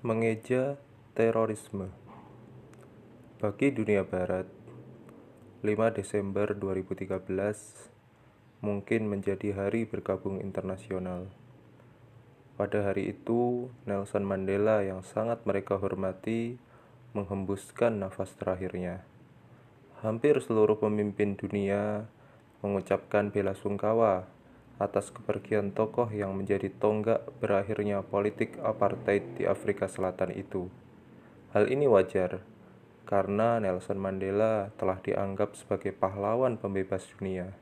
Mengeja terorisme Bagi dunia barat, 5 Desember 2013 mungkin menjadi hari bergabung internasional. Pada hari itu, Nelson Mandela yang sangat mereka hormati menghembuskan nafas terakhirnya. Hampir seluruh pemimpin dunia mengucapkan bela sungkawa atas kepergian tokoh yang menjadi tonggak berakhirnya politik apartheid di Afrika Selatan itu. Hal ini wajar, karena Nelson Mandela telah dianggap sebagai pahlawan pembebas dunia.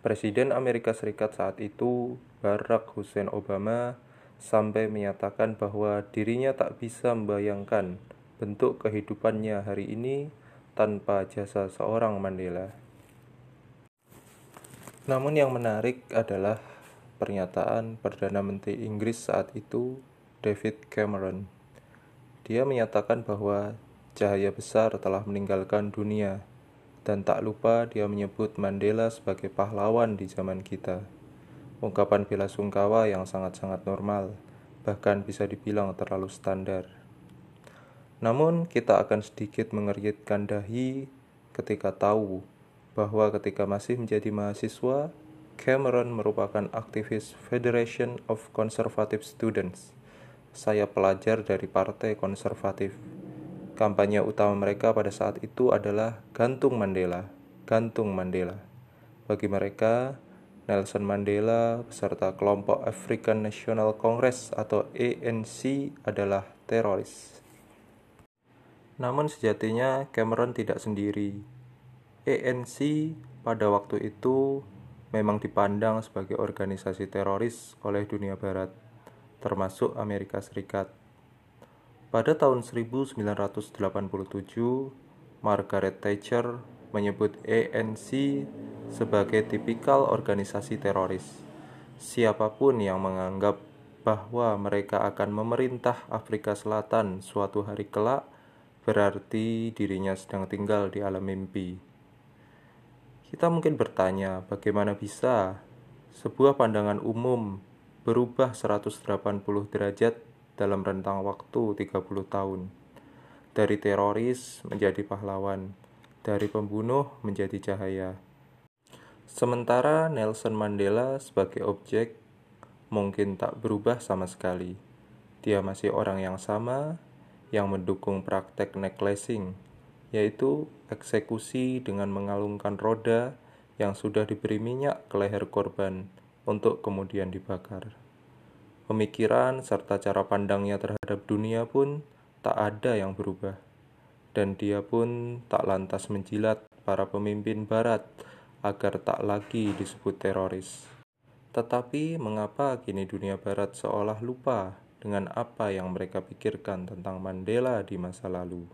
Presiden Amerika Serikat saat itu, Barack Hussein Obama, sampai menyatakan bahwa dirinya tak bisa membayangkan bentuk kehidupannya hari ini tanpa jasa seorang Mandela. Namun yang menarik adalah pernyataan Perdana Menteri Inggris saat itu, David Cameron. Dia menyatakan bahwa cahaya besar telah meninggalkan dunia, dan tak lupa dia menyebut Mandela sebagai pahlawan di zaman kita. Ungkapan bela sungkawa yang sangat-sangat normal, bahkan bisa dibilang terlalu standar. Namun, kita akan sedikit mengeritkan dahi ketika tahu bahwa ketika masih menjadi mahasiswa, Cameron merupakan aktivis Federation of Conservative Students. Saya pelajar dari Partai Konservatif. Kampanye utama mereka pada saat itu adalah gantung Mandela, gantung Mandela. Bagi mereka, Nelson Mandela beserta kelompok African National Congress atau ANC adalah teroris. Namun sejatinya Cameron tidak sendiri. ANC pada waktu itu memang dipandang sebagai organisasi teroris oleh dunia barat, termasuk Amerika Serikat. Pada tahun 1987, Margaret Thatcher menyebut ANC sebagai tipikal organisasi teroris. Siapa pun yang menganggap bahwa mereka akan memerintah Afrika Selatan suatu hari kelak, berarti dirinya sedang tinggal di alam mimpi. Kita mungkin bertanya, bagaimana bisa sebuah pandangan umum berubah 180 derajat dalam rentang waktu 30 tahun. Dari teroris menjadi pahlawan, dari pembunuh menjadi cahaya. Sementara Nelson Mandela sebagai objek mungkin tak berubah sama sekali. Dia masih orang yang sama yang mendukung praktek necklacing yaitu eksekusi dengan mengalungkan roda yang sudah diberi minyak ke leher korban untuk kemudian dibakar. Pemikiran serta cara pandangnya terhadap dunia pun tak ada yang berubah, dan dia pun tak lantas menjilat para pemimpin Barat agar tak lagi disebut teroris. Tetapi, mengapa kini dunia Barat seolah lupa dengan apa yang mereka pikirkan tentang Mandela di masa lalu?